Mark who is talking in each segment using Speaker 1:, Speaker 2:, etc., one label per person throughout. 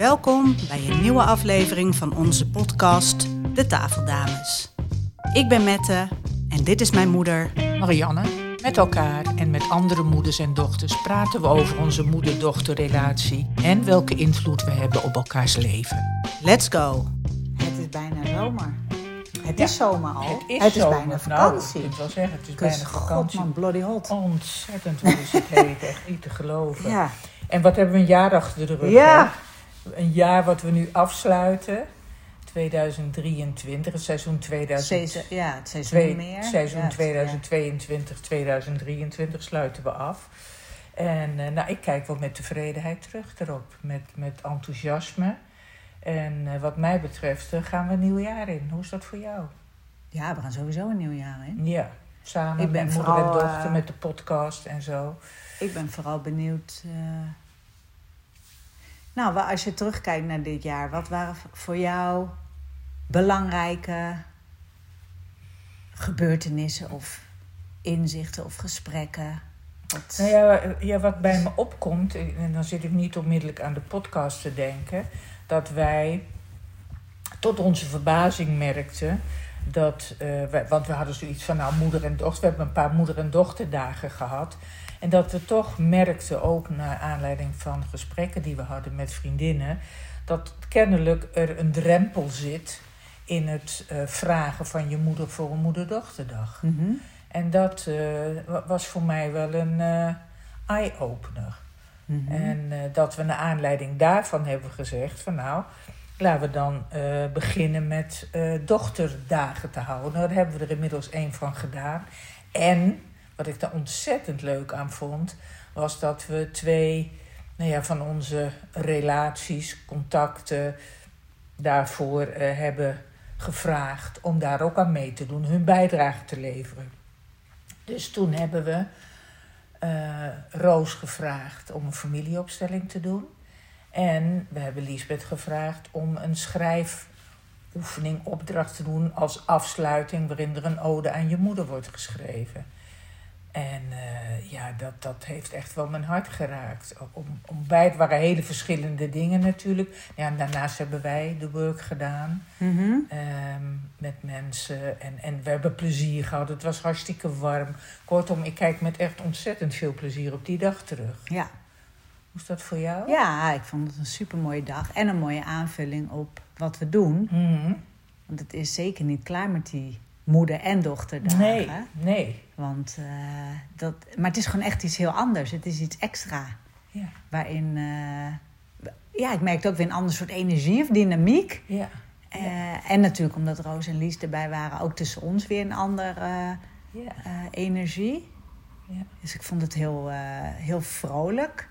Speaker 1: Welkom bij een nieuwe aflevering van onze podcast De Tafeldames. Ik ben Mette en dit is mijn moeder.
Speaker 2: Marianne. Met elkaar en met andere moeders en dochters praten we over onze moeder-dochterrelatie en welke invloed we hebben op elkaars leven.
Speaker 1: Let's go!
Speaker 3: Het is bijna zomer. Het
Speaker 2: Ja,
Speaker 3: is zomer al.
Speaker 2: Het is, zomer.
Speaker 3: bijna
Speaker 2: Nou,
Speaker 3: vakantie.
Speaker 2: ik moet wel zeggen, het is
Speaker 3: Dus
Speaker 2: bijna
Speaker 3: god
Speaker 2: vakantie.
Speaker 3: man, bloody hot.
Speaker 2: Ontzettend hoe is het heet, echt niet te geloven.
Speaker 3: Ja.
Speaker 2: En wat hebben we een jaar achter de rug?
Speaker 3: Ja.
Speaker 2: hè? Een jaar wat we nu afsluiten. 2023, het seizoen 2000.
Speaker 3: Seizoen, ja, het seizoen
Speaker 2: Twee-
Speaker 3: meer.
Speaker 2: Seizoen
Speaker 3: Ja,
Speaker 2: 2022, 2023 sluiten we af. En eh, nou, ik kijk wel met tevredenheid terug erop, met, met enthousiasme. En eh, wat mij betreft eh, gaan we een nieuw jaar in. Hoe is dat voor jou?
Speaker 3: Ja. ja, we gaan sowieso een nieuw jaar in.
Speaker 2: Ja, samen
Speaker 3: Ik ben
Speaker 2: met moeder en
Speaker 3: vooral,
Speaker 2: dochter,
Speaker 3: eh,
Speaker 2: met de podcast en zo.
Speaker 3: Ik ben vooral benieuwd. eh, Nou, als je terugkijkt naar dit jaar, wat waren voor jou belangrijke gebeurtenissen of inzichten of gesprekken? Wat...
Speaker 2: Nou ja, eh, wat bij me opkomt, eh, en dan zit ik niet onmiddellijk aan de podcast te denken, dat wij tot onze verbazing merkten dat, eh, want we hadden zoiets van, nou, moeder en dochter, we hebben een paar moeder- en dochterdagen gehad. En dat we toch merkten, ook naar aanleiding van gesprekken die we hadden met vriendinnen, dat kennelijk er een drempel zit in het eh, vragen van je moeder voor een moeder-dochterdag.
Speaker 3: Mhm.
Speaker 2: En dat eh, wa- was voor mij wel een eh, eye-opener.
Speaker 3: Mhm.
Speaker 2: En dat we naar aanleiding daarvan hebben gezegd van nou, laten we dan beginnen met dochterdagen te houden. Nou, daar hebben we er inmiddels één van gedaan. En wat ik daar ontzettend leuk aan vond, was dat we twee nou ja, van onze relaties, contacten daarvoor eh, hebben gevraagd om daar ook aan mee te doen, hun bijdrage te leveren. Dus toen hebben we eh, Roos gevraagd om een familieopstelling te doen. En we hebben Liesbeth gevraagd om een schrijfoefening, opdracht te doen als afsluiting, waarin er een ode aan je moeder wordt geschreven. En eh, ja, dat, dat heeft echt wel mijn hart geraakt. Om, om bij, het waren hele verschillende dingen natuurlijk. Ja, en daarnaast hebben wij de work gedaan
Speaker 3: Mhm.
Speaker 2: ehm, met mensen. En, en we hebben plezier gehad. Het was hartstikke warm. Kortom, ik kijk met echt ontzettend veel plezier op die dag terug.
Speaker 3: Ja.
Speaker 2: Hoe is dat voor jou?
Speaker 3: ja, ik vond het een supermooie dag en een mooie aanvulling op wat we doen.
Speaker 2: Mhm.
Speaker 3: Want het is zeker niet klaar met die moeder- en dochterdagen.
Speaker 2: Nee, nee.
Speaker 3: Want, eh, dat, maar het is gewoon echt iets heel anders. Het is iets extra.
Speaker 2: Ja,
Speaker 3: Waarin, eh, ja, ik merkte ook weer een ander soort energie of dynamiek.
Speaker 2: ja.
Speaker 3: Eh, en natuurlijk omdat Roos en Lies erbij waren, ook tussen ons weer een andere
Speaker 2: ja.
Speaker 3: energie.
Speaker 2: Ja.
Speaker 3: Dus ik vond het heel, heel vrolijk.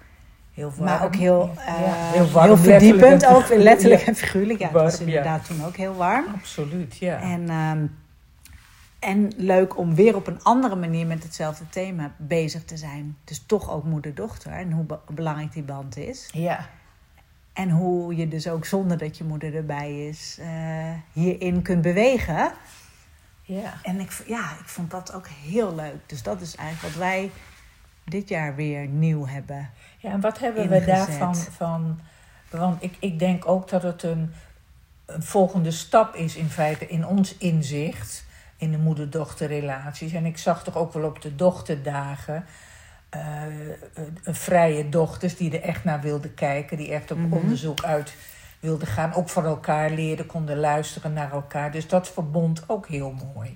Speaker 2: Heel warm.
Speaker 3: Maar ook heel,
Speaker 2: heel
Speaker 3: heel,
Speaker 2: warm,
Speaker 3: verdiepend,
Speaker 2: letterlijk en
Speaker 3: ook letterlijk en figuurlijk. Ja, het was inderdaad toen ook heel warm.
Speaker 2: Absoluut, ja.
Speaker 3: En, ehm, en leuk om weer op een andere manier met hetzelfde thema bezig te zijn. Dus toch ook moeder-dochter en hoe be- belangrijk die band is.
Speaker 2: Ja,
Speaker 3: En hoe je dus ook zonder dat je moeder erbij is, eh, hierin kunt bewegen.
Speaker 2: ja.
Speaker 3: En ik, ja, ik vond dat ook heel leuk. Dus dat is eigenlijk wat wij dit jaar weer nieuw hebben.
Speaker 2: Ja, en wat hebben we daarvan van... Want ik, ik denk ook dat het een, een volgende stap is in feite in ons inzicht... in de moeder-dochterrelaties. En ik zag toch ook wel op de dochterdagen... een vrije dochters die er echt naar wilden kijken... die echt op
Speaker 3: Mhm.
Speaker 2: onderzoek uit wilden gaan. Ook van elkaar leerden, konden luisteren naar elkaar. Dus dat verbond ook heel mooi.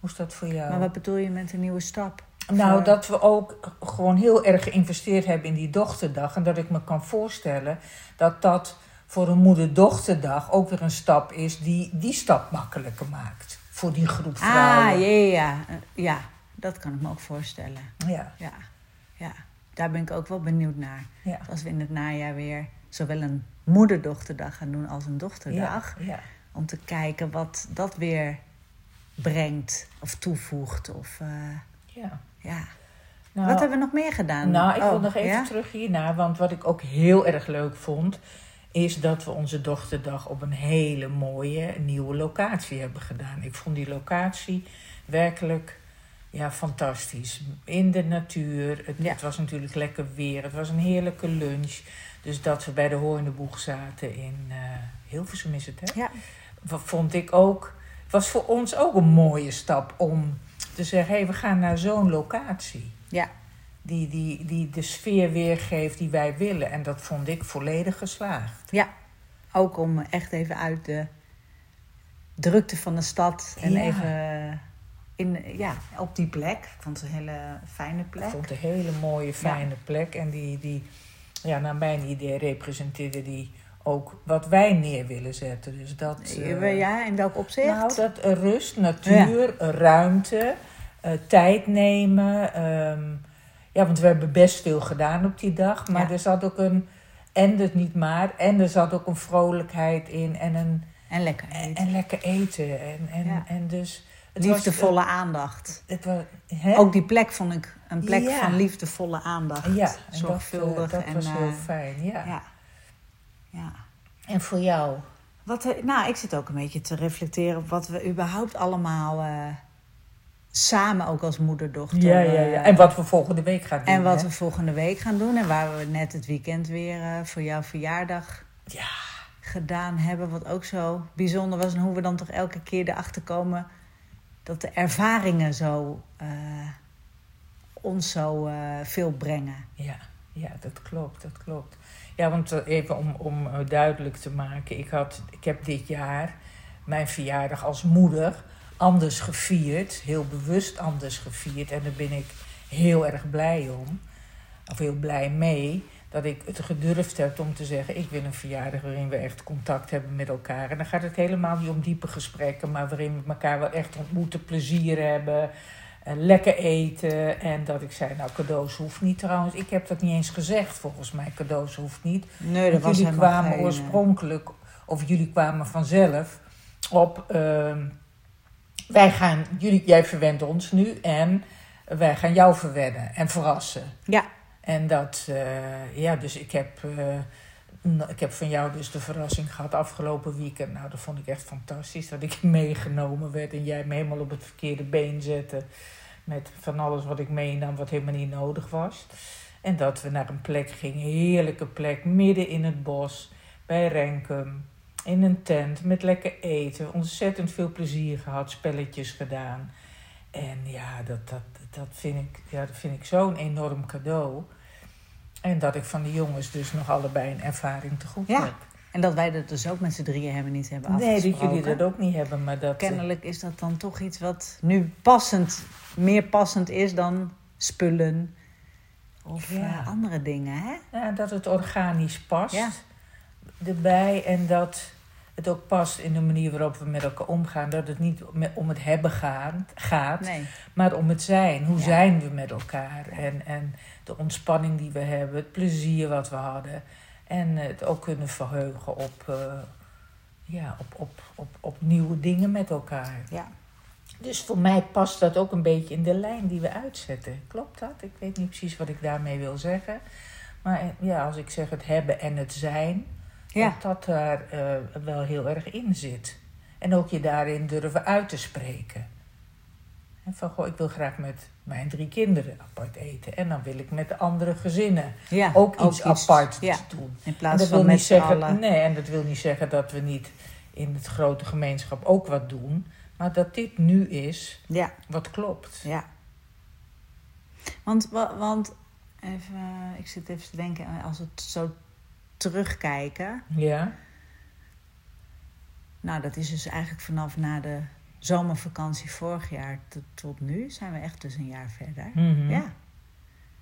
Speaker 2: Hoe is dat voor jou?
Speaker 3: Maar wat bedoel je met een nieuwe stap?
Speaker 2: Nou,
Speaker 3: Voor-
Speaker 2: dat we ook gewoon heel erg geïnvesteerd hebben in die dochterdag. En dat ik me kan voorstellen dat dat voor een moeder-dochterdag ook weer een stap is die die stap makkelijker maakt. Voor die groep vrouwen.
Speaker 3: Ah, ja, ja, ja. Eh, Ja, dat kan ik me ook voorstellen.
Speaker 2: ja.
Speaker 3: Ja, ja. daar ben ik ook wel benieuwd naar.
Speaker 2: Ja.
Speaker 3: Als we in het najaar weer zowel een moeder-dochterdag gaan doen als een dochterdag.
Speaker 2: Ja, ja.
Speaker 3: Om te kijken wat dat weer brengt of toevoegt. Of, eh,
Speaker 2: ja.
Speaker 3: ja.
Speaker 2: Nou,
Speaker 3: wat hebben we nog meer gedaan?
Speaker 2: Nou, ik wil
Speaker 3: Oh,
Speaker 2: nog even terug hierna. Want wat ik ook heel erg leuk vond... is dat we onze dochterdag op een hele mooie nieuwe locatie hebben gedaan. Ik vond die locatie werkelijk ja, fantastisch. In de natuur. Het,
Speaker 3: Ja.
Speaker 2: het was natuurlijk lekker weer. Het was een heerlijke lunch. Dus dat we bij de Hoornde Boeg zaten in eh Hilversum is het, hè?
Speaker 3: Ja.
Speaker 2: Vond ik ook... was voor ons ook een mooie stap om te zeggen... hé, hey, we gaan naar zo'n locatie.
Speaker 3: Ja.
Speaker 2: Die, die, die de sfeer weergeeft die wij willen. En dat vond ik volledig geslaagd.
Speaker 3: Ja, ook om echt even uit de drukte van de stad en
Speaker 2: Ja.
Speaker 3: even in, ja, op die plek. Ik vond het een hele fijne
Speaker 2: Ik
Speaker 3: plek.
Speaker 2: vond het een hele mooie, fijne plek. En die, die, ja, naar mijn idee representeerde die ook wat wij neer willen zetten. Dus dat... eh,
Speaker 3: ja, in welk opzicht?
Speaker 2: Nou, dat eh, rust, natuur, eh, ruimte, eh, tijd nemen. ehm, ja, want we hebben best veel gedaan op die dag. Maar
Speaker 3: Ja.
Speaker 2: er zat ook een... En het niet maar. En er zat ook een vrolijkheid in. En, een,
Speaker 3: en lekker
Speaker 2: en,
Speaker 3: eten.
Speaker 2: en lekker eten. En, en,
Speaker 3: Ja.
Speaker 2: en dus... Het was,
Speaker 3: liefdevolle aandacht.
Speaker 2: het was, hè?
Speaker 3: Ook die plek vond ik een plek
Speaker 2: Ja.
Speaker 3: van liefdevolle aandacht.
Speaker 2: ja, en
Speaker 3: Zorgvuldig.
Speaker 2: Dat, eh, dat
Speaker 3: en,
Speaker 2: was heel
Speaker 3: eh,
Speaker 2: fijn, ja.
Speaker 3: ja.
Speaker 2: En voor jou?
Speaker 3: Wat, eh, nou, ik zit ook een beetje te reflecteren op wat we überhaupt allemaal eh, samen ook als moeder-dochter.
Speaker 2: Ja, ja, ja.
Speaker 3: eh,
Speaker 2: En wat we volgende week gaan doen.
Speaker 3: en wat
Speaker 2: hè?
Speaker 3: we volgende week gaan doen. En waar we net het weekend weer eh, voor jouw verjaardag
Speaker 2: Ja.
Speaker 3: gedaan hebben. Wat ook zo bijzonder was. En hoe we dan toch elke keer erachter komen dat de ervaringen zo eh, ons zo veel brengen.
Speaker 2: Ja, ja, dat klopt, dat klopt. Ja, want even om, om duidelijk te maken, ik, had, ik heb dit jaar mijn verjaardag als moeder anders gevierd, heel bewust anders gevierd. En daar ben ik heel erg blij om, of heel blij mee, dat ik het gedurfd heb om te zeggen, ik wil een verjaardag waarin we echt contact hebben met elkaar. En dan gaat het helemaal niet om diepe gesprekken, maar waarin we elkaar wel echt ontmoeten, plezier hebben, eh, lekker eten. En dat ik zei, nou cadeaus hoeft niet trouwens. Ik heb dat niet eens gezegd volgens mij, cadeaus hoeft niet.
Speaker 3: Nee,
Speaker 2: Want jullie kwamen oorspronkelijk, of jullie kwamen vanzelf op. ehm, wij gaan, jullie, jij verwendt ons nu en wij gaan jou verwennen en verrassen.
Speaker 3: Ja,
Speaker 2: En dat, eh, ja, dus ik heb, eh, ik heb van jou dus de verrassing gehad afgelopen weekend. Nou, dat vond ik echt fantastisch. Dat ik meegenomen werd en jij me helemaal op het verkeerde been zette. Met van alles wat ik meenam, wat helemaal niet nodig was. En dat we naar een plek gingen, heerlijke plek, midden in het bos, bij Renkum. In een tent, met lekker eten. Ontzettend veel plezier gehad, spelletjes gedaan. En ja, dat, dat, dat vind ik, ja, dat vind ik zo'n enorm cadeau. En dat ik van de jongens dus nog allebei een ervaring te goed
Speaker 3: Ja,
Speaker 2: heb.
Speaker 3: en dat wij dat dus ook met z'n drieën hebben niet hebben
Speaker 2: Nee,
Speaker 3: afgesproken.
Speaker 2: dat jullie dat ook niet hebben, maar dat... eh,
Speaker 3: Kennelijk is dat dan toch iets wat nu passend, meer passend is dan spullen of
Speaker 2: Ja.
Speaker 3: eh, andere dingen, hè?
Speaker 2: Ja, dat het organisch past
Speaker 3: Ja.
Speaker 2: Erbij. En dat het ook past in de manier waarop we met elkaar omgaan. Dat het niet om het hebben gaan, gaat,
Speaker 3: Nee.
Speaker 2: maar om het zijn. Hoe
Speaker 3: Ja.
Speaker 2: zijn we met elkaar? En, en de ontspanning die we hebben, het plezier wat we hadden. En het ook kunnen verheugen op, eh, ja, op, op, op, op nieuwe dingen met elkaar.
Speaker 3: Ja.
Speaker 2: Dus voor mij past dat ook een beetje in de lijn die we uitzetten. Klopt dat? Ik weet niet precies wat ik daarmee wil zeggen. Maar eh, ja, als ik zeg het hebben en het zijn,
Speaker 3: Ja.
Speaker 2: dat dat daar eh, wel heel erg in zit. En ook je daarin durven uit te spreken. En van, goh, ik wil graag met mijn drie kinderen apart eten. En dan wil ik met de andere gezinnen
Speaker 3: ja.
Speaker 2: ook iets apart
Speaker 3: ja.
Speaker 2: doen.
Speaker 3: In
Speaker 2: En
Speaker 3: plaats
Speaker 2: dat
Speaker 3: van
Speaker 2: wil
Speaker 3: met
Speaker 2: niet zeggen, nee, en dat wil niet zeggen dat we niet in het grote gemeenschap ook wat doen. Maar dat dit nu is
Speaker 3: Ja,
Speaker 2: wat klopt.
Speaker 3: ja. Want, wa- want even, ik zit even te denken, als we het zo terugkijken.
Speaker 2: Ja,
Speaker 3: Nou, dat is dus eigenlijk vanaf na de zomervakantie vorig jaar tot, nu zijn we echt dus een jaar verder.
Speaker 2: Mhm.
Speaker 3: Ja.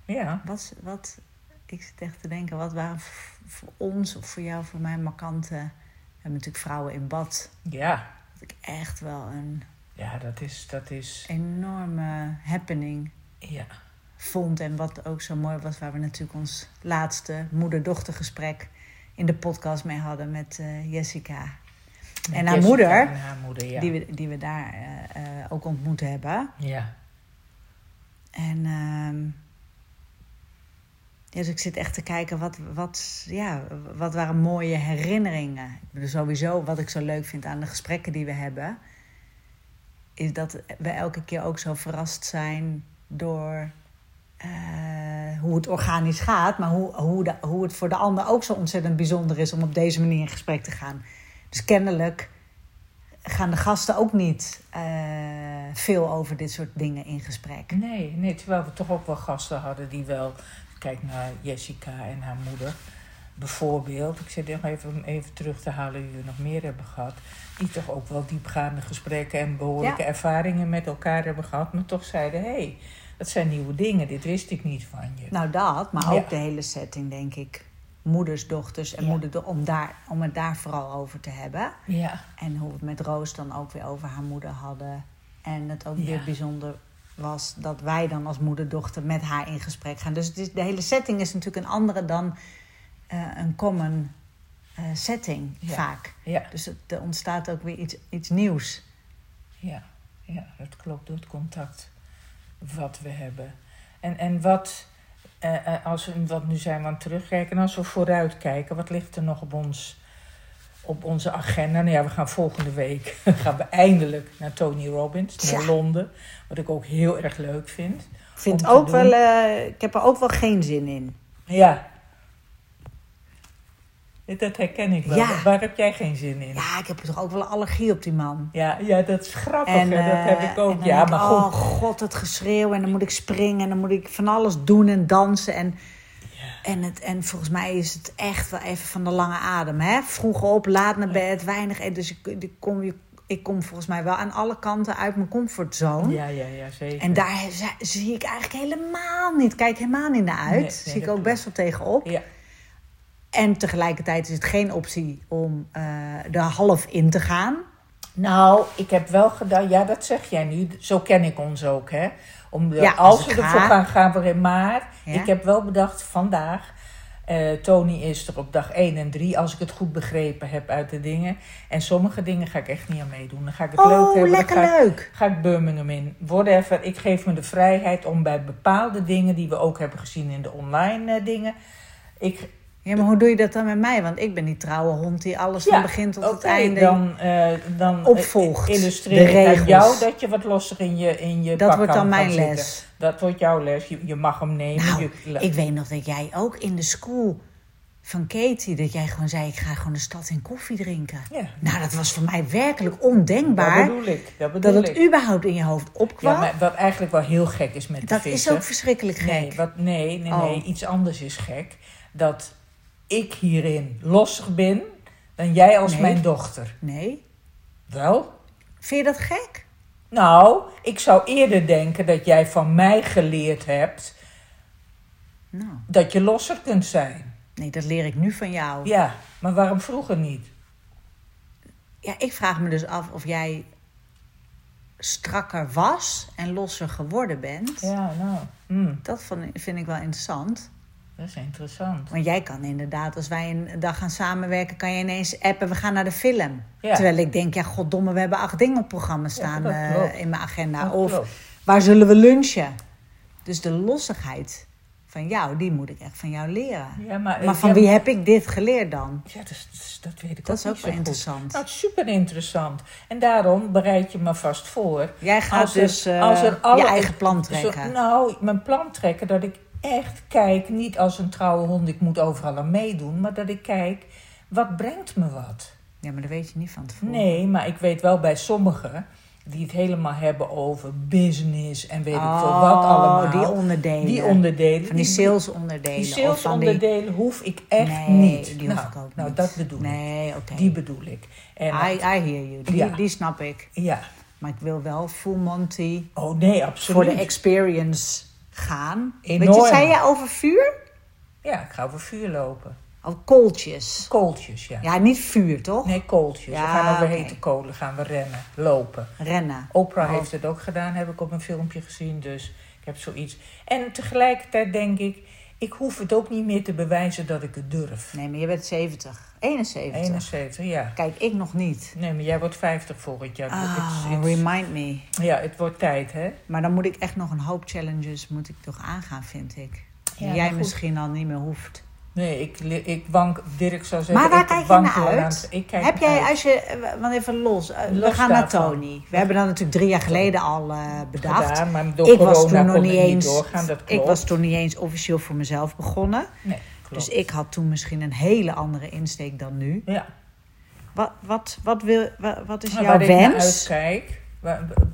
Speaker 2: ja.
Speaker 3: Wat, wat, ik zit echt te denken, wat waren voor ons of voor jou, voor mij markante... We hebben natuurlijk vrouwen in bad.
Speaker 2: ja.
Speaker 3: Dat ik echt wel een
Speaker 2: Ja, dat is, dat is,
Speaker 3: enorme happening
Speaker 2: ja.
Speaker 3: Vond. En wat ook zo mooi was, waar we natuurlijk ons laatste moeder-dochter gesprek in de podcast mee hadden met eh, Jessica. En haar
Speaker 2: Jessica
Speaker 3: moeder,
Speaker 2: En haar moeder, ja.
Speaker 3: die, we, die we daar eh, eh, ook ontmoet hebben.
Speaker 2: Ja,
Speaker 3: En ehm, dus ik zit echt te kijken, wat, wat, ja, wat waren mooie herinneringen? Ik bedoel, sowieso, wat ik zo leuk vind aan de gesprekken die we hebben... is dat we elke keer ook zo verrast zijn door hoe het organisch gaat, maar hoe, hoe, de- hoe het voor de ander ook zo ontzettend bijzonder is om op deze manier in gesprek te gaan. Dus kennelijk gaan de gasten ook niet eh, veel over dit soort dingen in gesprek.
Speaker 2: Nee, nee, terwijl we toch ook wel gasten hadden die wel... Kijk naar Jessica en haar moeder bijvoorbeeld. Ik zit nog even, om even terug te halen wie we nog meer hebben gehad. Die toch ook wel diepgaande gesprekken en behoorlijke
Speaker 3: Ja.
Speaker 2: ervaringen met elkaar hebben gehad. Maar toch zeiden, hé, hey, dat zijn nieuwe dingen. Dit wist ik niet van je.
Speaker 3: Nou, dat, maar
Speaker 2: Ja.
Speaker 3: ook de hele setting, denk ik. Moeders, dochters en
Speaker 2: Ja.
Speaker 3: moeder, om, daar, om het daar vooral over te hebben.
Speaker 2: Ja,
Speaker 3: En hoe we het met Roos dan ook weer over haar moeder hadden. En het ook
Speaker 2: Ja.
Speaker 3: weer bijzonder was dat wij dan als moeder-dochter met haar in gesprek gaan. Dus het is, de hele setting is natuurlijk een andere dan eh, een common eh, setting
Speaker 2: Ja.
Speaker 3: vaak.
Speaker 2: ja,
Speaker 3: Dus het, er ontstaat ook weer iets, iets nieuws.
Speaker 2: ja, ja, dat klopt. Door het contact wat we hebben. En, en wat, eh, eh, als we, wat nu zijn we aan het terugkijken. En als we vooruitkijken, wat ligt er nog op ons... Op onze agenda. Nou ja, we gaan volgende week gaan we eindelijk naar Tony Robbins, naar. Londen. Wat ik ook heel erg leuk vind.
Speaker 3: Vind ook wel, eh, ik heb er ook wel geen zin in.
Speaker 2: Ja. Dat herken ik wel.
Speaker 3: Ja.
Speaker 2: Waar heb jij geen zin in?
Speaker 3: Ja, ik heb toch ook wel een allergie op die man.
Speaker 2: Ja, ja dat is grappig.
Speaker 3: En,
Speaker 2: hè? dat heb
Speaker 3: eh,
Speaker 2: ik ook.
Speaker 3: en dan
Speaker 2: Ja,
Speaker 3: ik,
Speaker 2: maar goed.
Speaker 3: Oh god, het geschreeuw. En dan moet ik springen. En dan moet ik van alles doen en dansen. En, en, het, en volgens mij is het echt wel even van de lange adem. Hè? Vroeg op, laat naar bed, weinig eten. Dus ik, ik, kom, je- ik kom volgens mij wel aan alle kanten uit mijn comfortzone.
Speaker 2: Ja, ja, ja, zeker.
Speaker 3: En daar zi- zie ik eigenlijk helemaal niet. Kijk helemaal niet naar uit.
Speaker 2: Nee, nee,
Speaker 3: zie ik ook
Speaker 2: klopt.
Speaker 3: best wel tegenop.
Speaker 2: Ja,
Speaker 3: En tegelijkertijd is het geen optie om eh er half in te gaan.
Speaker 2: Nou, ik heb wel gedaan, ja, dat zeg jij nu. Zo ken ik ons ook, hè. Om de,
Speaker 3: Ja,
Speaker 2: als
Speaker 3: als
Speaker 2: we
Speaker 3: ik
Speaker 2: ervoor
Speaker 3: ga.
Speaker 2: gaan, gaan we erin. Maar
Speaker 3: Ja.
Speaker 2: ik heb wel bedacht vandaag. eh, Tony is er op dag 1 en 3, als ik het goed begrepen heb uit de dingen. En sommige dingen ga ik echt niet aan meedoen. Dan ga ik het leuk
Speaker 3: Oh,
Speaker 2: hebben. dan
Speaker 3: lekker
Speaker 2: ga ik,
Speaker 3: leuk.
Speaker 2: ga ik Birmingham in. Whatever. Ik geef me de vrijheid om bij bepaalde dingen die we ook hebben gezien in de online eh, dingen. Ik,
Speaker 3: Ja, maar hoe doe je dat dan met mij? Want ik ben die trouwe hond die alles van begin tot het einde...
Speaker 2: Dan, eh, dan
Speaker 3: opvolgt,
Speaker 2: eh,
Speaker 3: de
Speaker 2: illustreer ik jou dat je wat losser in je, in je
Speaker 3: dat
Speaker 2: pak
Speaker 3: wordt
Speaker 2: kan
Speaker 3: dan mijn
Speaker 2: zitten.
Speaker 3: les.
Speaker 2: Dat wordt jouw les. Je, je mag hem nemen.
Speaker 3: Nou,
Speaker 2: je,
Speaker 3: ik weet nog dat jij ook in de school van Katie... dat jij gewoon zei, ik ga gewoon de stad in koffie drinken.
Speaker 2: ja,
Speaker 3: Nou, dat was voor mij werkelijk
Speaker 2: dat
Speaker 3: ondenkbaar...
Speaker 2: bedoel ik. Dat bedoel
Speaker 3: dat het
Speaker 2: ik.
Speaker 3: überhaupt in je hoofd opkwam.
Speaker 2: Ja, maar wat eigenlijk wel heel gek is met de
Speaker 3: dat is ook verschrikkelijk gek.
Speaker 2: Nee, wat, nee, nee,
Speaker 3: Oh.
Speaker 2: nee, iets anders is gek. Dat ik hierin losser ben dan jij als
Speaker 3: Nee.
Speaker 2: mijn dochter.
Speaker 3: Nee?
Speaker 2: Wel?
Speaker 3: Vind je dat gek?
Speaker 2: Nou, ik zou eerder denken dat jij van mij geleerd hebt
Speaker 3: Nou,
Speaker 2: dat je losser kunt zijn.
Speaker 3: nee, dat leer ik nu van jou.
Speaker 2: Ja, maar waarom vroeger niet?
Speaker 3: Ja, ik vraag me dus af of jij strakker was en losser geworden bent.
Speaker 2: Ja, nou, hmm,
Speaker 3: Dat vind ik wel interessant.
Speaker 2: Dat is interessant.
Speaker 3: Want jij kan inderdaad, als wij een dag gaan samenwerken, kan je ineens appen, we gaan naar de film.
Speaker 2: Ja.
Speaker 3: Terwijl ik denk, ja, goddomme, we hebben acht dingen op programma staan
Speaker 2: dat
Speaker 3: eh, in mijn agenda.
Speaker 2: Dat
Speaker 3: of waar zullen we lunchen? Dus de lossigheid van jou, die moet ik echt van jou leren.
Speaker 2: Ja, maar,
Speaker 3: Maar van
Speaker 2: ja,
Speaker 3: wie heb ik dit geleerd dan?
Speaker 2: Ja, dat, dat weet ik
Speaker 3: Dat
Speaker 2: ook
Speaker 3: is ook wel interessant.
Speaker 2: Nou, super interessant. En daarom bereid je me vast voor.
Speaker 3: Jij gaat
Speaker 2: Als er-
Speaker 3: dus eh,
Speaker 2: als er alle-
Speaker 3: je eigen plan
Speaker 2: Zo-
Speaker 3: trekken.
Speaker 2: nou, mijn plan trekken dat ik echt kijk, niet als een trouwe hond, ik moet overal aan meedoen, maar dat ik kijk, wat brengt me wat?
Speaker 3: Ja, maar dat weet je niet van tevoren.
Speaker 2: Nee, maar ik weet wel bij sommigen die het helemaal hebben over business en weet ik veel wat allemaal.
Speaker 3: Oh, die onderdelen.
Speaker 2: Die onderdelen.
Speaker 3: Van die salesonderdelen.
Speaker 2: Die salesonderdelen hoef ik echt
Speaker 3: nee,
Speaker 2: niet.
Speaker 3: die hoef
Speaker 2: nou,
Speaker 3: ik ook
Speaker 2: nou,
Speaker 3: niet.
Speaker 2: dat bedoel ik.
Speaker 3: Nee, oké.
Speaker 2: Die bedoel ik. En,
Speaker 3: I, I hear you. Die,
Speaker 2: Ja.
Speaker 3: die snap ik.
Speaker 2: ja.
Speaker 3: Maar ik wil wel full Monty
Speaker 2: Oh nee,
Speaker 3: voor
Speaker 2: absoluut.
Speaker 3: de experience gaan. Weet
Speaker 2: Enorm.
Speaker 3: je, zei jij over vuur?
Speaker 2: Ja, ik ga over vuur lopen.
Speaker 3: Of kooltjes?
Speaker 2: Kooltjes, ja.
Speaker 3: Ja, niet vuur, toch?
Speaker 2: Nee, kooltjes.
Speaker 3: Ja,
Speaker 2: we gaan over hete kolen gaan we rennen, lopen.
Speaker 3: Rennen.
Speaker 2: Oprah
Speaker 3: Oh.
Speaker 2: heeft het ook gedaan, heb ik op een filmpje gezien. Dus ik heb zoiets. En tegelijkertijd denk ik, ik hoef het ook niet meer te bewijzen dat ik het durf.
Speaker 3: Nee, maar je bent 70. 71.
Speaker 2: 71, ja.
Speaker 3: Kijk, ik nog niet.
Speaker 2: Nee, maar jij wordt 50 volgend jaar.
Speaker 3: Ah,
Speaker 2: het-
Speaker 3: remind me.
Speaker 2: ja, het wordt tijd, hè?
Speaker 3: Maar dan moet ik echt nog een hoop challenges moet ik toch aangaan, vind ik. Die
Speaker 2: Ja,
Speaker 3: jij misschien al niet meer hoeft.
Speaker 2: Nee, ik, ik wank, Dirk zou zeggen...
Speaker 3: Maar waar
Speaker 2: ik
Speaker 3: kijk je naar uit?
Speaker 2: het- ik kijk
Speaker 3: Heb jij,
Speaker 2: uit.
Speaker 3: als je, eh, want even los, eh, we
Speaker 2: Los
Speaker 3: gaan naar. Tony. We hebben dat natuurlijk drie jaar geleden al eh, bedacht.
Speaker 2: gedaan, maar door
Speaker 3: ik was toen nog niet eens,
Speaker 2: doorgaan, dat
Speaker 3: ik was toen niet eens officieel voor mezelf begonnen.
Speaker 2: Nee, klopt.
Speaker 3: Dus ik had toen misschien een hele andere insteek dan nu.
Speaker 2: Ja.
Speaker 3: Wat, wat, wat, wil, wat, wat is
Speaker 2: Nou,
Speaker 3: jouw
Speaker 2: waar ik naar
Speaker 3: wens?
Speaker 2: uitkijk...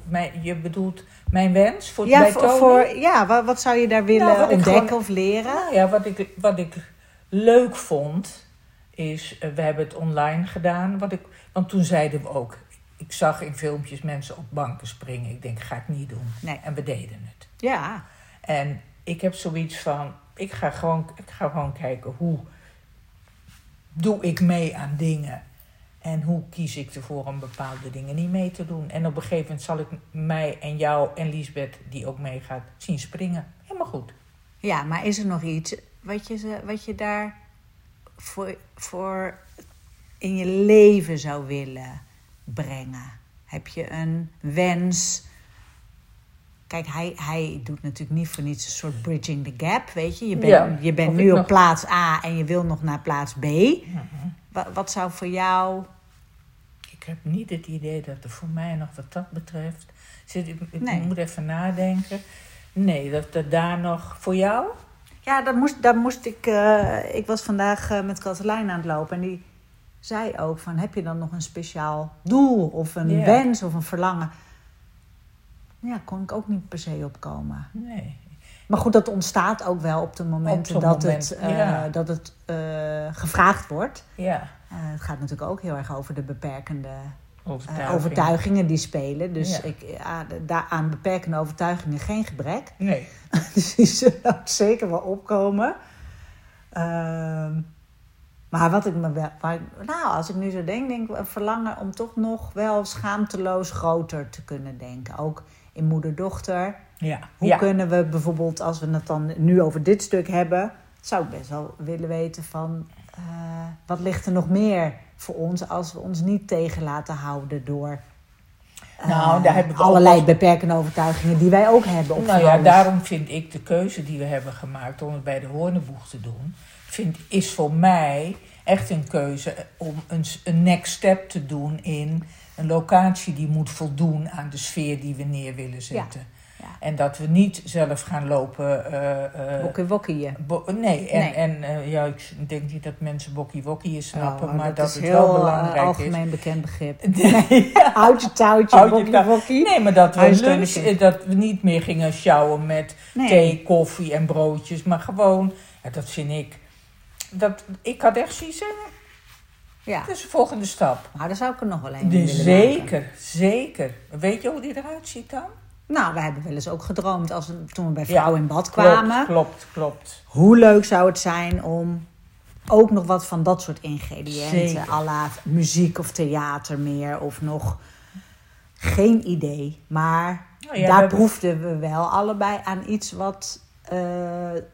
Speaker 2: mijn, je bedoelt mijn wens voor,
Speaker 3: Ja,
Speaker 2: bij
Speaker 3: voor,
Speaker 2: Tony?
Speaker 3: voor, ja wat, wat zou je daar willen
Speaker 2: Nou, ik
Speaker 3: ontdekken
Speaker 2: gewoon-
Speaker 3: of leren?
Speaker 2: Nou ja, wat ik, wat ik leuk vond, is, eh, we hebben het online gedaan. Wat ik, want toen zeiden we ook, ik zag in filmpjes mensen op banken springen. Ik denk, ga ik niet doen.
Speaker 3: Nee.
Speaker 2: En we deden het.
Speaker 3: Ja,
Speaker 2: En ik heb zoiets van, ik ga gewoon, ik ga gewoon kijken hoe doe ik mee aan dingen. En hoe kies ik ervoor om bepaalde dingen niet mee te doen. En op een gegeven moment zal ik mij en jou en Liesbeth, die ook meegaat, zien springen. Helemaal goed.
Speaker 3: ja, maar is er nog iets wat je, ze- wat je daar voor, voor in je leven zou willen brengen? Heb je een wens? Kijk, hij, hij doet natuurlijk niet voor niets een soort bridging the gap, weet je. Je bent,
Speaker 2: Ja,
Speaker 3: je bent nu op
Speaker 2: nog-
Speaker 3: plaats A en je wil nog naar plaats B. Wat, wat zou voor jou...
Speaker 2: Ik heb niet het idee dat er voor mij nog wat dat betreft. Zit, ik, ik
Speaker 3: Nee.
Speaker 2: moet even nadenken. Nee, dat er daar nog. Voor jou?
Speaker 3: Ja, daar moest, daar moest ik... eh, ik was vandaag eh, met Katelijn aan het lopen en die zei ook van... heb je dan nog een speciaal doel of een wens of een verlangen? Ja, kon ik ook niet per se opkomen.
Speaker 2: Nee.
Speaker 3: Maar goed, dat ontstaat ook wel op de momenten
Speaker 2: zo'n
Speaker 3: dat,
Speaker 2: moment,
Speaker 3: het, eh,
Speaker 2: ja.
Speaker 3: dat het eh, gevraagd wordt.
Speaker 2: Ja.
Speaker 3: Eh, het gaat natuurlijk ook heel erg over de beperkende eh,
Speaker 2: Overtuiging.
Speaker 3: overtuigingen die spelen. Dus
Speaker 2: Ja.
Speaker 3: ik, ja, daar aan beperkende overtuigingen geen gebrek.
Speaker 2: Nee.
Speaker 3: Dus die zullen ook zeker wel opkomen. Ehm, maar wat ik me wel. waar nou, als ik nu zo denk, denk ik een verlangen om toch nog wel schaamteloos groter te kunnen denken. Ook in moeder-dochter.
Speaker 2: Ja.
Speaker 3: Hoe
Speaker 2: ja.
Speaker 3: kunnen we bijvoorbeeld, als we het dan nu over dit stuk hebben, zou ik best wel willen weten van eh, wat ligt er nog meer voor ons als we ons niet tegen laten houden door eh,
Speaker 2: Nou, daar hebben we
Speaker 3: allerlei beperkende overtuigingen die wij ook hebben. Op
Speaker 2: Nou ja,
Speaker 3: alles.
Speaker 2: daarom vind ik de keuze die we hebben gemaakt om het bij de Hoorneboeg te doen, vind, is voor mij echt een keuze om een, een next step te doen in een locatie die moet voldoen aan de sfeer die we neer willen zetten.
Speaker 3: Ja.
Speaker 2: En dat we niet zelf gaan lopen. eh, eh,
Speaker 3: Wokkie wokkieën.
Speaker 2: bo- nee, en,
Speaker 3: Nee.
Speaker 2: en eh, ja, ik denk niet dat mensen bokkie wokkie snappen,
Speaker 3: Oh,
Speaker 2: maar dat,
Speaker 3: is
Speaker 2: het
Speaker 3: heel
Speaker 2: wel
Speaker 3: eh,
Speaker 2: belangrijk
Speaker 3: algemeen bekend begrip.
Speaker 2: is. Nee,
Speaker 3: Houd je touwtje, wokkie.
Speaker 2: Nee, maar dat we, lunch, eh, dat we niet meer gingen sjouwen met
Speaker 3: Nee.
Speaker 2: thee, koffie en broodjes. Maar gewoon, ja, dat vind ik. Dat, ik had echt zoiets zeggen.
Speaker 3: Ja,
Speaker 2: Dat is de volgende stap.
Speaker 3: maar daar zou ik er nog wel een
Speaker 2: Dus
Speaker 3: maken.
Speaker 2: zeker, zeker. Weet je hoe die eruit ziet dan?
Speaker 3: Nou, we hebben wel eens ook gedroomd als we, toen we bij
Speaker 2: Ja,
Speaker 3: Vrouw in Bad kwamen.
Speaker 2: Klopt, klopt, klopt.
Speaker 3: Hoe leuk zou het zijn om ook nog wat van dat soort ingrediënten,
Speaker 2: Zeker.
Speaker 3: à la muziek of theater meer, of nog geen idee. Maar
Speaker 2: Nou ja,
Speaker 3: daar
Speaker 2: we hebben-
Speaker 3: proefden we wel allebei aan iets wat eh,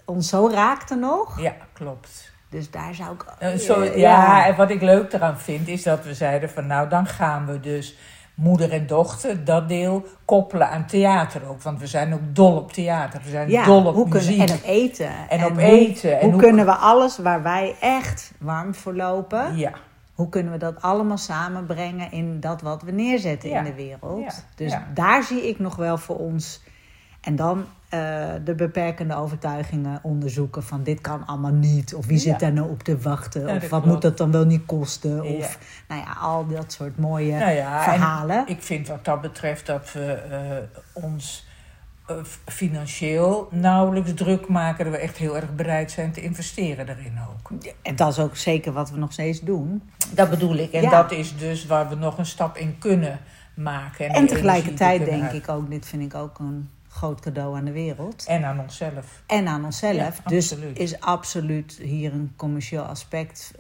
Speaker 3: ons zo raakte nog.
Speaker 2: Ja, klopt.
Speaker 3: Dus daar zou ik.
Speaker 2: Zo,
Speaker 3: eh,
Speaker 2: ja, en wat ik leuk eraan vind is dat we zeiden van nou dan gaan we dus moeder en dochter dat deel koppelen aan theater ook. Want we zijn ook dol op theater. We zijn
Speaker 3: Ja,
Speaker 2: dol op
Speaker 3: hoe
Speaker 2: muziek.
Speaker 3: kunnen, en op eten.
Speaker 2: En op
Speaker 3: hoe-
Speaker 2: eten. En
Speaker 3: hoe,
Speaker 2: hoe-
Speaker 3: kunnen we alles waar wij echt warm voor lopen,
Speaker 2: Ja,
Speaker 3: hoe kunnen we dat allemaal samenbrengen in dat wat we neerzetten
Speaker 2: Ja.
Speaker 3: in de wereld? Dus daar zie ik nog wel voor ons. En dan eh, de beperkende overtuigingen onderzoeken van dit kan allemaal niet. Of wie
Speaker 2: Ja.
Speaker 3: zit daar nou op te wachten?
Speaker 2: Ja,
Speaker 3: of wat
Speaker 2: klopt.
Speaker 3: moet dat dan wel niet kosten?
Speaker 2: Ja.
Speaker 3: Of nou ja, al dat soort mooie
Speaker 2: Nou ja, en
Speaker 3: verhalen.
Speaker 2: Ik vind wat dat betreft dat we eh, ons eh, financieel nauwelijks druk maken. Dat we echt heel erg bereid zijn te investeren daarin ook.
Speaker 3: En dat is ook zeker wat we nog steeds doen.
Speaker 2: Dat bedoel ik. En
Speaker 3: Ja.
Speaker 2: dat is dus waar we nog een stap in kunnen maken.
Speaker 3: En,
Speaker 2: die
Speaker 3: tegelijkertijd denk ik ook, dit vind ik ook een groot cadeau aan de wereld.
Speaker 2: En aan onszelf.
Speaker 3: En aan onszelf.
Speaker 2: Ja,
Speaker 3: dus
Speaker 2: absoluut.
Speaker 3: is absoluut hier een commercieel aspect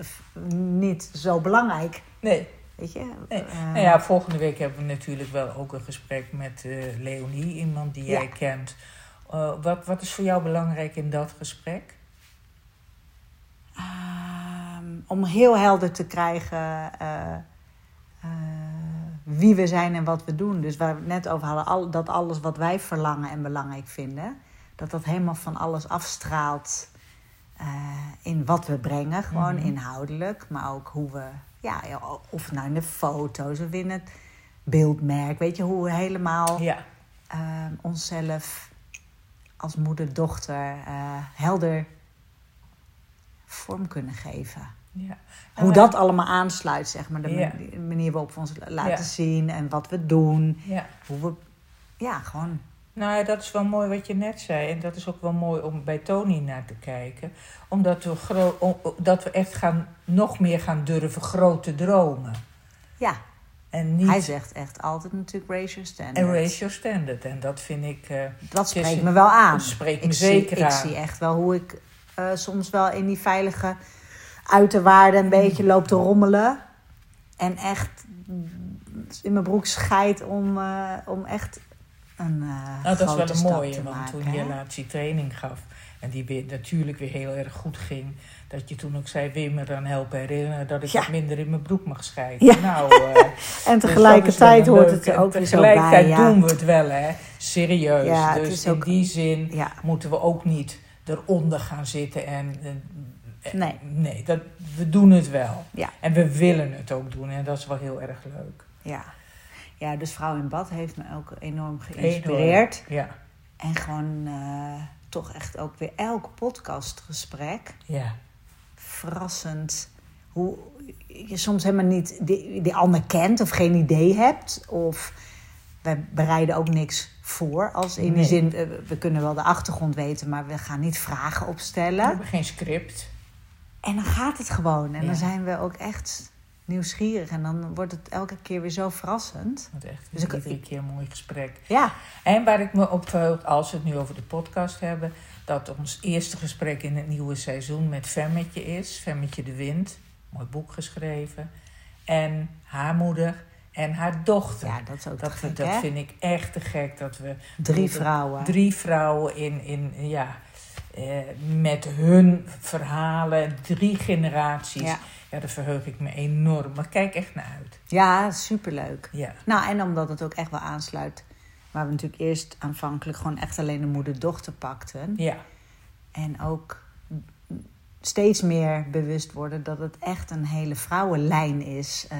Speaker 3: niet zo belangrijk.
Speaker 2: Nee.
Speaker 3: Weet je?
Speaker 2: Nee.
Speaker 3: Eh,
Speaker 2: Nou ja, volgende week hebben we natuurlijk wel ook een gesprek met eh, Leonie, iemand die
Speaker 3: Ja.
Speaker 2: jij kent. Eh, wat, wat is voor jou belangrijk in dat gesprek?
Speaker 3: Ehm, om heel helder te krijgen wie we zijn en wat we doen. Dus waar we het net over hadden, al, dat alles wat wij verlangen en belangrijk vinden, dat dat helemaal van alles afstraalt. eh, in wat we brengen, gewoon
Speaker 2: Mhm.
Speaker 3: inhoudelijk. Maar ook hoe we, ja, of nou in de foto's of in het beeldmerk. Weet je, hoe we helemaal
Speaker 2: Ja,
Speaker 3: eh, onszelf als moeder, dochter eh, helder vorm kunnen geven.
Speaker 2: Ja.
Speaker 3: Hoe dat allemaal aansluit, zeg maar. De
Speaker 2: Ja.
Speaker 3: manier waarop we ons laten
Speaker 2: Ja.
Speaker 3: zien en wat we doen.
Speaker 2: Ja.
Speaker 3: Hoe we, ja, gewoon.
Speaker 2: Nou ja, dat is wel mooi wat je net zei. En dat is ook wel mooi om bij Tony naar te kijken. Omdat we, dat we echt gaan, nog meer gaan durven grote dromen.
Speaker 3: Ja,
Speaker 2: En niet
Speaker 3: hij zegt echt altijd natuurlijk your standard.
Speaker 2: en your standard. En dat vind ik... eh,
Speaker 3: Dat spreekt me wel aan.
Speaker 2: dat spreekt me
Speaker 3: ik
Speaker 2: zeker
Speaker 3: zie,
Speaker 2: aan.
Speaker 3: Ik zie echt wel hoe ik eh, soms wel in die veilige uiterwaarden een beetje loop te rommelen. En echt in mijn broek scheid om, eh, om echt een eh
Speaker 2: Nou, dat is wel een mooie, want
Speaker 3: maken,
Speaker 2: toen je laatst training gaf... en die weer, natuurlijk weer heel erg goed ging... dat je toen ook zei, wil je me dan helpen herinneren... dat ik
Speaker 3: Ja.
Speaker 2: wat minder in mijn broek mag scheiden.
Speaker 3: Ja.
Speaker 2: Nou, eh,
Speaker 3: En
Speaker 2: dus
Speaker 3: tegelijkertijd hoort het er ook weer zo bij.
Speaker 2: Tegelijkertijd
Speaker 3: Ja.
Speaker 2: doen we het wel, hè. Serieus. Dus in
Speaker 3: ook-
Speaker 2: die zin moeten we ook niet eronder gaan zitten en... eh,
Speaker 3: Nee.
Speaker 2: Nee, dat, we doen het wel.
Speaker 3: Ja.
Speaker 2: En we willen het ook doen en dat is wel heel erg leuk.
Speaker 3: ja. ja, dus Vrouw in Bad heeft me ook enorm geïnspireerd.
Speaker 2: Ja,
Speaker 3: En gewoon eh, toch echt ook weer elk podcastgesprek
Speaker 2: ja.
Speaker 3: verrassend hoe je soms helemaal niet die, die ander kent of geen idee hebt. Of wij bereiden ook niks voor. Als in
Speaker 2: Nee.
Speaker 3: die zin, eh, we kunnen wel de achtergrond weten, maar we gaan niet vragen
Speaker 2: We
Speaker 3: opstellen.
Speaker 2: hebben geen script.
Speaker 3: En dan gaat het gewoon. En
Speaker 2: Ja.
Speaker 3: dan zijn we ook echt nieuwsgierig. En dan wordt het elke keer weer zo verrassend.
Speaker 2: Want echt,
Speaker 3: Dus ik-
Speaker 2: iedere keer een mooi gesprek.
Speaker 3: Ja,
Speaker 2: En waar ik me op verheug, als we het nu over de podcast hebben, dat ons eerste gesprek in het nieuwe seizoen met Femmetje is. Femmetje de Wind, mooi boek geschreven. En haar moeder en haar dochter.
Speaker 3: ja dat is ook
Speaker 2: dat
Speaker 3: gek,
Speaker 2: dat
Speaker 3: hè?
Speaker 2: vind ik echt te gek dat we
Speaker 3: Drie
Speaker 2: dat-
Speaker 3: vrouwen.
Speaker 2: drie vrouwen in, in ja, eh, met hun verhalen, drie generaties.
Speaker 3: Ja.
Speaker 2: Ja. daar verheug ik me enorm. Maar kijk echt naar uit.
Speaker 3: Ja, superleuk.
Speaker 2: Ja,
Speaker 3: Nou, en omdat het ook echt wel aansluit... waar we natuurlijk eerst aanvankelijk gewoon echt alleen de moeder-dochter pakten...
Speaker 2: ja,
Speaker 3: En ook steeds meer bewust worden dat het echt een hele vrouwenlijn is eh,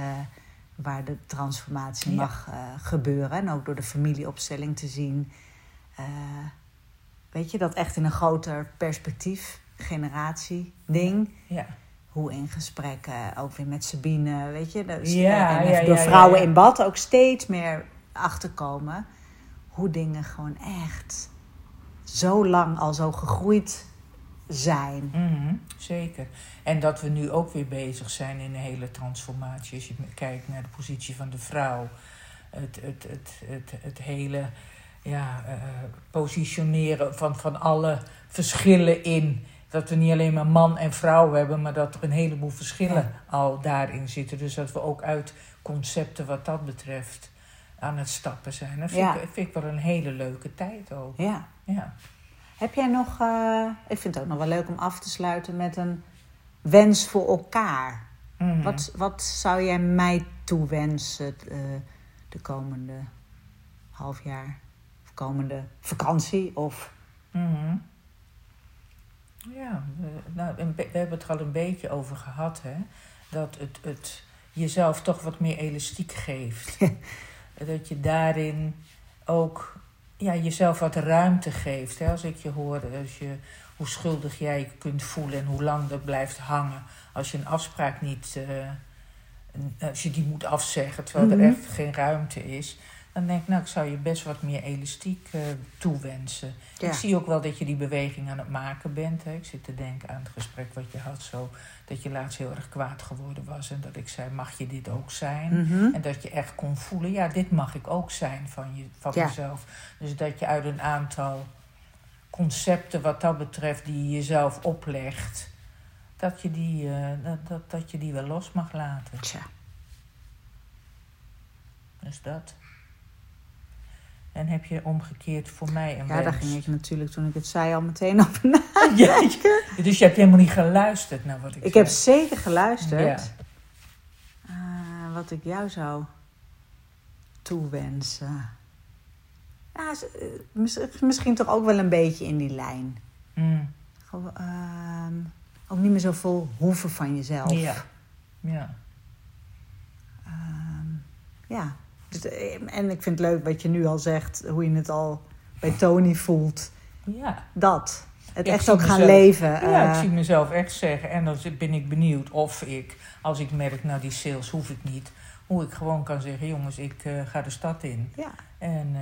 Speaker 3: waar de transformatie
Speaker 2: Ja.
Speaker 3: mag eh, gebeuren. En ook door de familieopstelling te zien. Weet je, dat echt in een groter perspectief, generatie, ding.
Speaker 2: ja.
Speaker 3: Hoe in gesprekken, ook weer met Sabine, weet je. Dus,
Speaker 2: Ja,
Speaker 3: en
Speaker 2: ja,
Speaker 3: door vrouwen in bad ook steeds meer achterkomen. Hoe dingen gewoon echt zo lang al zo gegroeid zijn.
Speaker 2: Mhm, zeker. En dat we nu ook weer bezig zijn in een hele transformatie. Als je kijkt naar de positie van de vrouw. Het, het, het, het, het hele ja, eh, positioneren van, van alle verschillen in. Dat we niet alleen maar man en vrouw hebben, maar dat er een heleboel verschillen al daarin zitten. Dus dat we ook uit concepten wat dat betreft aan het stappen zijn. Dat vind,
Speaker 3: Ja.
Speaker 2: ik, vind ik wel een hele leuke tijd ook.
Speaker 3: Ja.
Speaker 2: Ja.
Speaker 3: Heb jij nog, eh, ik vind het ook nog wel leuk om af te sluiten met een wens voor elkaar.
Speaker 2: Mhm.
Speaker 3: Wat, wat zou jij mij toewensen eh, de komende half jaar? Komende vakantie? Of,
Speaker 2: Mhm. Ja, we, nou, we hebben het er al een beetje over gehad, hè? Dat het, het jezelf toch wat meer elastiek geeft. dat je daarin ook ja, jezelf wat ruimte geeft. Hè? Als ik je hoor, als je, hoe schuldig jij je kunt voelen en hoe lang dat blijft hangen. Als je een afspraak niet, eh, als je die moet afzeggen, terwijl
Speaker 3: Mhm.
Speaker 2: er echt geen ruimte is. Dan denk ik, nou, ik zou je best wat meer elastiek eh, toewensen.
Speaker 3: Ja.
Speaker 2: Ik zie ook wel dat je die beweging aan het maken bent. Hè. Ik zit te denken aan het gesprek wat je had zo. Dat je laatst heel erg kwaad geworden was. En dat ik zei, mag je dit ook zijn?
Speaker 3: Mhm.
Speaker 2: En dat je echt kon voelen, ja, dit mag ik ook zijn van, je, van
Speaker 3: Ja.
Speaker 2: mezelf. Dus dat je uit een aantal concepten wat dat betreft die je jezelf oplegt... Dat je, die, eh, dat, dat, dat je die wel los mag laten.
Speaker 3: Tja.
Speaker 2: Dus dat. En heb je omgekeerd voor mij een
Speaker 3: Ja, daar ging ik natuurlijk toen ik het zei al meteen over na.
Speaker 2: Ja, je- dus je hebt helemaal niet geluisterd naar wat ik,
Speaker 3: Ik
Speaker 2: zei.
Speaker 3: heb zeker geluisterd.
Speaker 2: Ja.
Speaker 3: Wat ik jou zou toewensen. Ja, eh, mis- misschien toch ook wel een beetje in die lijn.
Speaker 2: Mm,
Speaker 3: ehm, ook niet meer zoveel hoeven van jezelf.
Speaker 2: Ja. Ja.
Speaker 3: Ehm, ja. Dus, eh, en ik vind het leuk wat je nu al zegt, hoe je het al bij Tony voelt.
Speaker 2: Ja.
Speaker 3: Dat. Het
Speaker 2: Ik
Speaker 3: echt ook gaan
Speaker 2: mezelf-
Speaker 3: leven.
Speaker 2: Ja, ik
Speaker 3: eh,
Speaker 2: zie mezelf echt zeggen. En dan ben ik benieuwd of ik, als ik merk, nou die sales hoef ik niet. Hoe ik gewoon kan zeggen, jongens, ik eh, ga de stad in.
Speaker 3: ja.
Speaker 2: En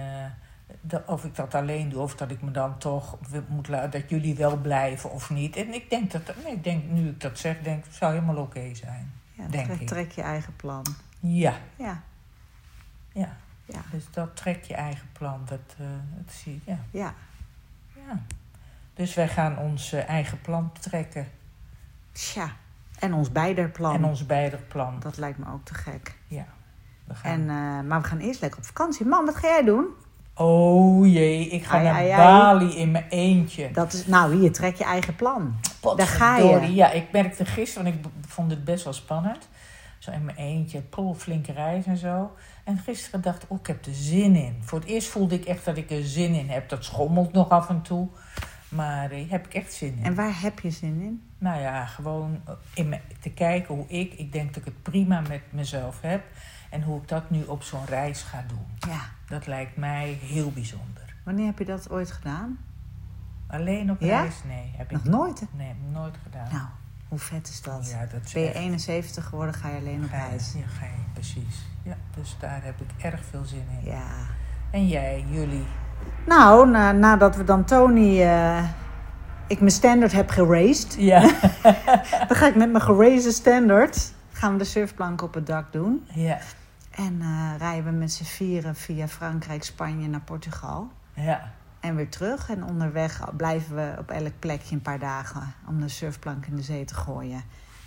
Speaker 2: dat- of ik dat alleen doe, of dat ik me dan toch moet laten, dat jullie wel blijven of niet. En ik denk dat, nee, ik denk, nu ik dat zeg, denk het zou helemaal oké zijn.
Speaker 3: ja
Speaker 2: Denk
Speaker 3: trek,
Speaker 2: ik.
Speaker 3: trek je eigen plan.
Speaker 2: Ja,
Speaker 3: Ja,
Speaker 2: ja.
Speaker 3: ja,
Speaker 2: Dus dat trek je eigen plan. Dat, dat zie ik, ja.
Speaker 3: ja.
Speaker 2: ja. Dus wij gaan ons eh, eigen plan trekken.
Speaker 3: Tja. En ons beider plan.
Speaker 2: En ons beider plan.
Speaker 3: Dat lijkt me ook te gek.
Speaker 2: Ja. We gaan.
Speaker 3: En, eh, maar we gaan eerst lekker op vakantie. Mam, wat ga jij doen?
Speaker 2: Oh jee, ik ga
Speaker 3: Ai,
Speaker 2: naar
Speaker 3: ai, ai.
Speaker 2: Bali in mijn eentje.
Speaker 3: Dat is, nou, hier, trek je eigen plan. daar ga je.
Speaker 2: Ja, ik merkte gisteren, want ik vond het best wel spannend. Zo in mijn eentje, pol, flinke reis en zo. En gisteren dacht ik, oh, ik heb er zin in. Voor het eerst voelde ik echt dat ik er zin in heb. Dat schommelt nog af en toe. Maar eh, heb ik echt zin in.
Speaker 3: En waar heb je zin in?
Speaker 2: Nou ja, gewoon eh, in me, te kijken hoe ik, ik denk dat ik het prima met mezelf heb. En hoe ik dat nu op zo'n reis ga doen.
Speaker 3: Ja.
Speaker 2: Dat lijkt mij heel bijzonder.
Speaker 3: Wanneer heb je dat ooit gedaan?
Speaker 2: Alleen op
Speaker 3: Ja?
Speaker 2: reis? Nee, heb
Speaker 3: Nog
Speaker 2: ik
Speaker 3: nooit? hè?
Speaker 2: Nee, heb ik nooit gedaan.
Speaker 3: Nou, hoe vet is dat?
Speaker 2: ja, dat is
Speaker 3: Ben je
Speaker 2: echt-
Speaker 3: 71 geworden, ga je alleen op reis.
Speaker 2: Ja, ga je, precies. Ja, dus daar heb ik erg veel zin in.
Speaker 3: Ja.
Speaker 2: En jij, jullie?
Speaker 3: Nou, na- nadat we dan Tony... eh, ik mijn standard heb geraced.
Speaker 2: Ja.
Speaker 3: Dan ga ik met mijn gerazen standard... gaan we de surfplank op het dak doen.
Speaker 2: ja.
Speaker 3: En eh, rijden we met z'n vieren via Frankrijk, Spanje naar Portugal.
Speaker 2: Ja.
Speaker 3: En weer terug. En onderweg blijven we op elk plekje een paar dagen om de surfplank in de zee te gooien.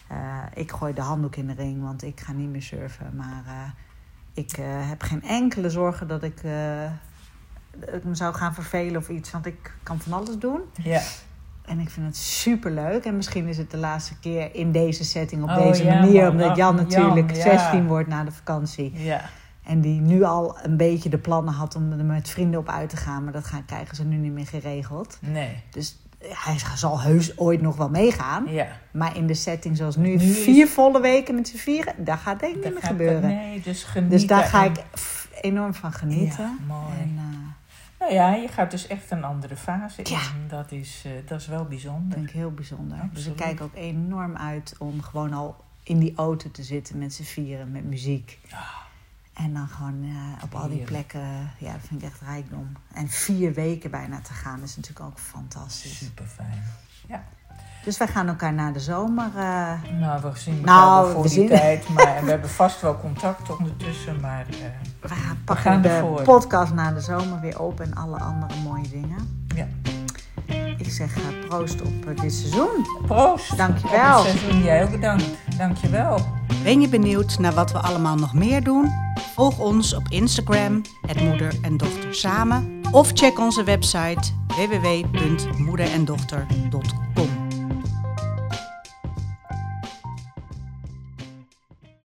Speaker 3: Eh, ik gooi de handdoek in de ring, want ik ga niet meer surfen. Maar eh, ik eh, heb geen enkele zorgen dat ik, dat me zou gaan vervelen of iets. Want ik kan van alles doen.
Speaker 2: Ja.
Speaker 3: En ik vind het super leuk. En misschien is het de laatste keer in deze setting op
Speaker 2: Oh,
Speaker 3: deze
Speaker 2: ja,
Speaker 3: manier.
Speaker 2: man.
Speaker 3: Omdat Jan natuurlijk
Speaker 2: Jan, ja.
Speaker 3: 16 wordt na de vakantie.
Speaker 2: Ja.
Speaker 3: En die nu al een beetje de plannen had om er met vrienden op uit te gaan. Maar dat gaan, krijgen ze nu niet meer geregeld.
Speaker 2: Nee.
Speaker 3: Dus hij zal heus ooit nog wel meegaan.
Speaker 2: Ja.
Speaker 3: Maar in de setting zoals nu,
Speaker 2: Nu is-
Speaker 3: vier volle weken met z'n vieren, daar gaat denk ik
Speaker 2: Dat
Speaker 3: niet meer gebeuren.
Speaker 2: Nee, dus genieten.
Speaker 3: dus daar ga
Speaker 2: en-
Speaker 3: ik enorm van genieten.
Speaker 2: Ja, mooi.
Speaker 3: En eh,
Speaker 2: Nou ja, je gaat dus echt een andere fase
Speaker 3: Ja.
Speaker 2: in. Dat is, eh, dat is wel
Speaker 3: dat
Speaker 2: bijzonder.
Speaker 3: vind ik heel bijzonder. Dus ik kijk ook enorm uit om gewoon al in die auto te zitten met z'n vieren, met muziek. En dan gewoon eh, op al die plekken, ja, dat vind ik echt rijkdom. En vier weken bijna te gaan is natuurlijk ook fantastisch.
Speaker 2: Super fijn. Ja.
Speaker 3: Dus wij gaan elkaar na de zomer. eh,
Speaker 2: Nou, we zien elkaar
Speaker 3: Nou,
Speaker 2: wel voor
Speaker 3: we
Speaker 2: die
Speaker 3: zien-
Speaker 2: tijd. Maar en we hebben vast wel contact ondertussen. Maar eh,
Speaker 3: we
Speaker 2: gaan
Speaker 3: de
Speaker 2: ervoor.
Speaker 3: podcast na de zomer weer open en alle andere mooie dingen.
Speaker 2: ja.
Speaker 3: Ik zeg eh, proost op eh, dit seizoen.
Speaker 2: Proost.
Speaker 3: Dankjewel.
Speaker 2: Op het seizoen. Jij ook bedankt. Dankjewel.
Speaker 1: Ben je benieuwd naar wat we allemaal nog meer doen? Volg ons op Instagram, het moeder en dochter samen. Of check onze website www.moederendochter.com.